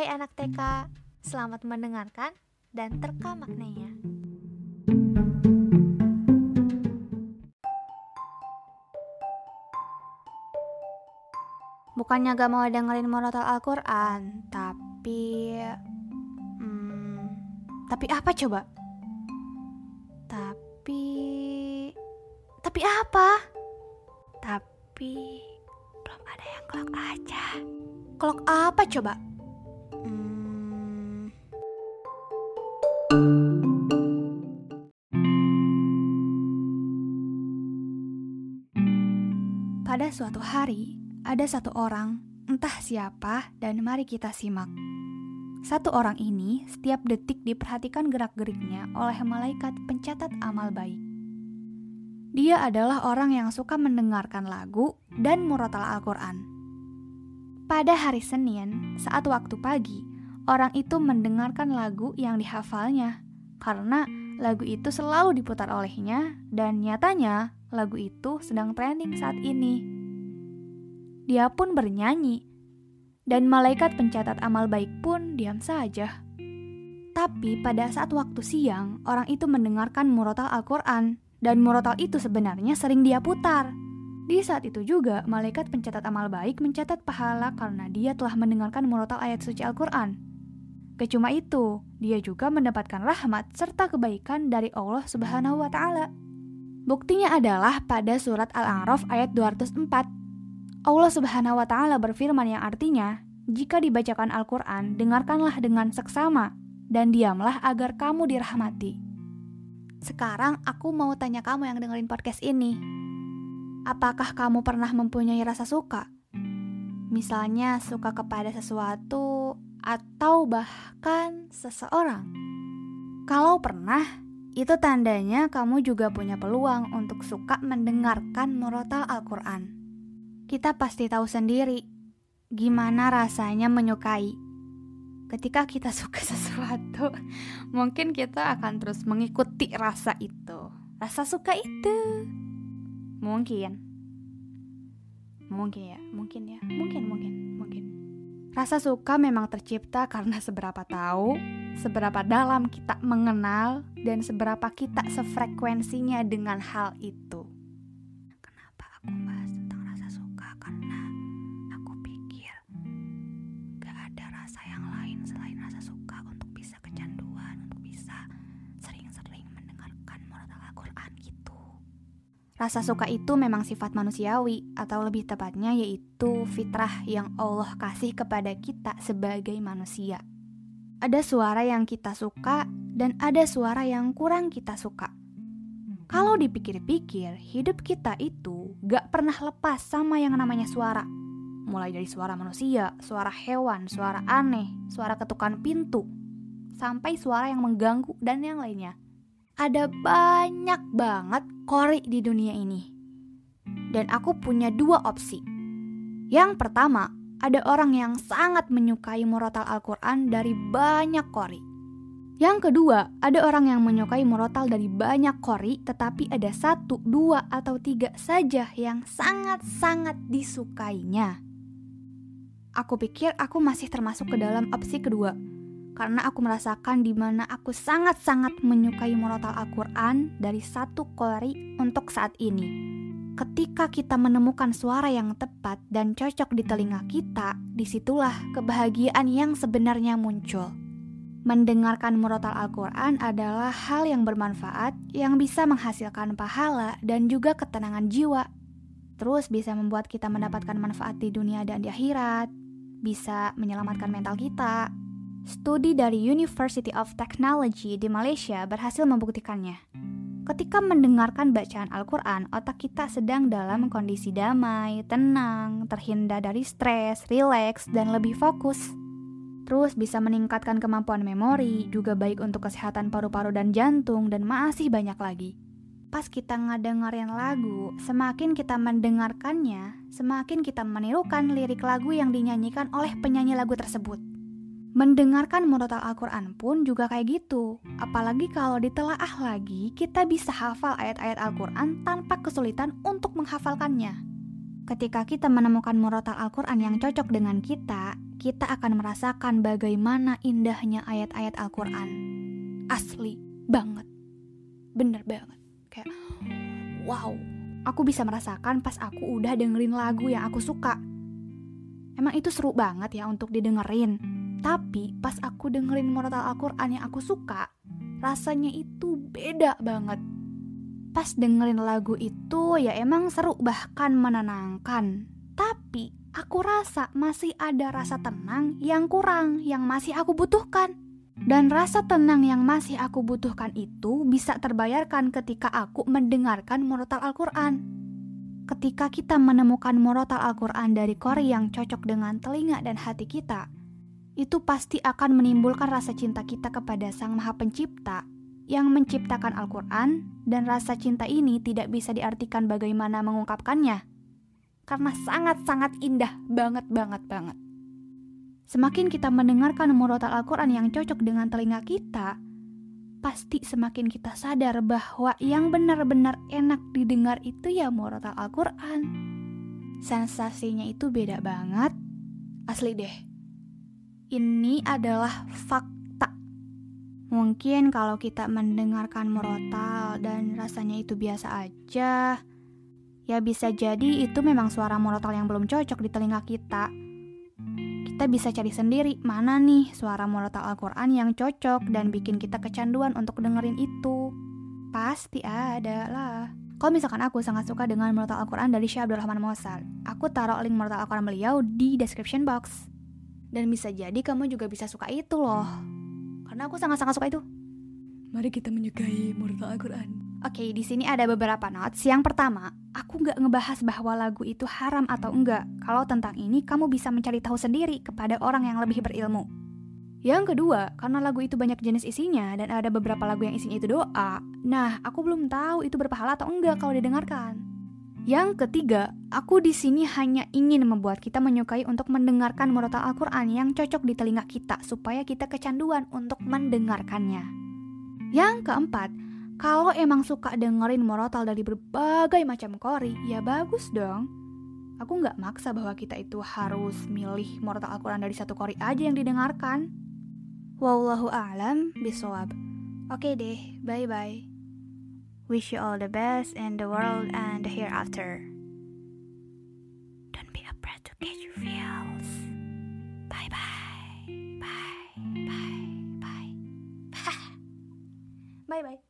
Hai anak TK, selamat mendengarkan dan terka maknanya. Bukannya gak mau dengerin monotal Al-Quran, tapi... Hmm, tapi apa coba? Tapi... Tapi apa? Tapi... Belum ada yang kelak aja. Kelok apa coba? Pada suatu hari, ada satu orang, entah siapa, dan mari kita simak. Satu orang ini setiap detik diperhatikan gerak-geriknya oleh malaikat pencatat amal baik. Dia adalah orang yang suka mendengarkan lagu dan murotal Al-Quran. Pada hari Senin, saat waktu pagi, orang itu mendengarkan lagu yang dihafalnya karena lagu itu selalu diputar olehnya dan nyatanya lagu itu sedang trending saat ini. Dia pun bernyanyi dan malaikat pencatat amal baik pun diam saja. Tapi pada saat waktu siang, orang itu mendengarkan murotal Al-Quran dan murotal itu sebenarnya sering dia putar. Di saat itu juga, malaikat pencatat amal baik mencatat pahala karena dia telah mendengarkan murotal ayat suci Al-Quran. Kecuma itu, dia juga mendapatkan rahmat serta kebaikan dari Allah Subhanahu wa Ta'ala. Buktinya adalah pada surat Al-A'raf ayat 204. Allah Subhanahu wa Ta'ala berfirman yang artinya, "Jika dibacakan Al-Quran, dengarkanlah dengan seksama dan diamlah agar kamu dirahmati." Sekarang aku mau tanya kamu yang dengerin podcast ini. Apakah kamu pernah mempunyai rasa suka? Misalnya suka kepada sesuatu atau bahkan seseorang. Kalau pernah, itu tandanya kamu juga punya peluang untuk suka mendengarkan murotal Al-Quran. Kita pasti tahu sendiri gimana rasanya menyukai. Ketika kita suka sesuatu, mungkin kita akan terus mengikuti rasa itu. Rasa suka itu. Mungkin. Mungkin ya, mungkin ya, mungkin, mungkin, mungkin. Rasa suka memang tercipta karena seberapa tahu, seberapa dalam kita mengenal, dan seberapa kita sefrekuensinya dengan hal itu. Rasa suka itu memang sifat manusiawi, atau lebih tepatnya yaitu fitrah yang Allah kasih kepada kita sebagai manusia. Ada suara yang kita suka, dan ada suara yang kurang kita suka. Kalau dipikir-pikir, hidup kita itu gak pernah lepas sama yang namanya suara. Mulai dari suara manusia, suara hewan, suara aneh, suara ketukan pintu, sampai suara yang mengganggu dan yang lainnya ada banyak banget kori di dunia ini. Dan aku punya dua opsi. Yang pertama, ada orang yang sangat menyukai murotal Al-Quran dari banyak kori. Yang kedua, ada orang yang menyukai murotal dari banyak kori, tetapi ada satu, dua, atau tiga saja yang sangat-sangat disukainya. Aku pikir aku masih termasuk ke dalam opsi kedua, karena aku merasakan di mana aku sangat-sangat menyukai murotal Al-Quran dari satu kori untuk saat ini. Ketika kita menemukan suara yang tepat dan cocok di telinga kita, di situlah kebahagiaan yang sebenarnya muncul. Mendengarkan murotal Al-Quran adalah hal yang bermanfaat yang bisa menghasilkan pahala dan juga ketenangan jiwa. Terus bisa membuat kita mendapatkan manfaat di dunia dan di akhirat, bisa menyelamatkan mental kita, Studi dari University of Technology di Malaysia berhasil membuktikannya. Ketika mendengarkan bacaan Al-Quran, otak kita sedang dalam kondisi damai, tenang, terhindar dari stres, rileks, dan lebih fokus. Terus bisa meningkatkan kemampuan memori, juga baik untuk kesehatan paru-paru dan jantung, dan masih banyak lagi. Pas kita ngedengerin lagu, semakin kita mendengarkannya, semakin kita menirukan lirik lagu yang dinyanyikan oleh penyanyi lagu tersebut. Mendengarkan murotal Al-Quran pun juga kayak gitu. Apalagi kalau ditelaah lagi, kita bisa hafal ayat-ayat Al-Quran tanpa kesulitan untuk menghafalkannya. Ketika kita menemukan murotal Al-Quran yang cocok dengan kita, kita akan merasakan bagaimana indahnya ayat-ayat Al-Quran. Asli banget. Bener banget. Kayak, wow. Aku bisa merasakan pas aku udah dengerin lagu yang aku suka. Emang itu seru banget ya untuk didengerin. Tapi pas aku dengerin murotal Al-Quran yang aku suka, rasanya itu beda banget. Pas dengerin lagu itu ya emang seru bahkan menenangkan. Tapi aku rasa masih ada rasa tenang yang kurang, yang masih aku butuhkan. Dan rasa tenang yang masih aku butuhkan itu bisa terbayarkan ketika aku mendengarkan murotal Al-Quran. Ketika kita menemukan murotal Al-Quran dari kori yang cocok dengan telinga dan hati kita, itu pasti akan menimbulkan rasa cinta kita kepada Sang Maha Pencipta yang menciptakan Al-Quran, dan rasa cinta ini tidak bisa diartikan bagaimana mengungkapkannya karena sangat-sangat indah banget banget banget. Semakin kita mendengarkan murotal Al-Quran yang cocok dengan telinga kita, pasti semakin kita sadar bahwa yang benar-benar enak didengar itu ya murotal Al-Quran. Sensasinya itu beda banget, asli deh. Ini adalah fakta. Mungkin kalau kita mendengarkan murotal dan rasanya itu biasa aja, Ya bisa jadi itu memang suara murotal yang belum cocok di telinga kita. Kita bisa cari sendiri mana nih suara murotal Al-Quran yang cocok dan bikin kita kecanduan untuk dengerin itu. Pasti ada lah. Kalau misalkan aku sangat suka dengan murotal Al-Quran dari Syekh Abdul Rahman Mosal, aku taruh link murotal Al-Quran beliau di description box. Dan bisa jadi kamu juga bisa suka itu loh. Karena aku sangat-sangat suka itu. Mari kita menyukai murotal Al-Quran. Oke, di sini ada beberapa notes. Yang pertama, aku nggak ngebahas bahwa lagu itu haram atau enggak. Kalau tentang ini, kamu bisa mencari tahu sendiri kepada orang yang lebih berilmu. Yang kedua, karena lagu itu banyak jenis isinya dan ada beberapa lagu yang isinya itu doa, nah aku belum tahu itu berpahala atau enggak kalau didengarkan. Yang ketiga, aku di sini hanya ingin membuat kita menyukai untuk mendengarkan murotal Al-Quran yang cocok di telinga kita supaya kita kecanduan untuk mendengarkannya. Yang keempat, kalau emang suka dengerin morotal dari berbagai macam kori, ya bagus dong. Aku nggak maksa bahwa kita itu harus milih morotal Al-Quran dari satu kori aja yang didengarkan. Wallahu a'lam bisawab. Oke deh, bye-bye. Wish you all the best in the world and the hereafter. Don't be afraid to catch your feels. Bye-bye. Bye. Bye. Bye. Bye-bye.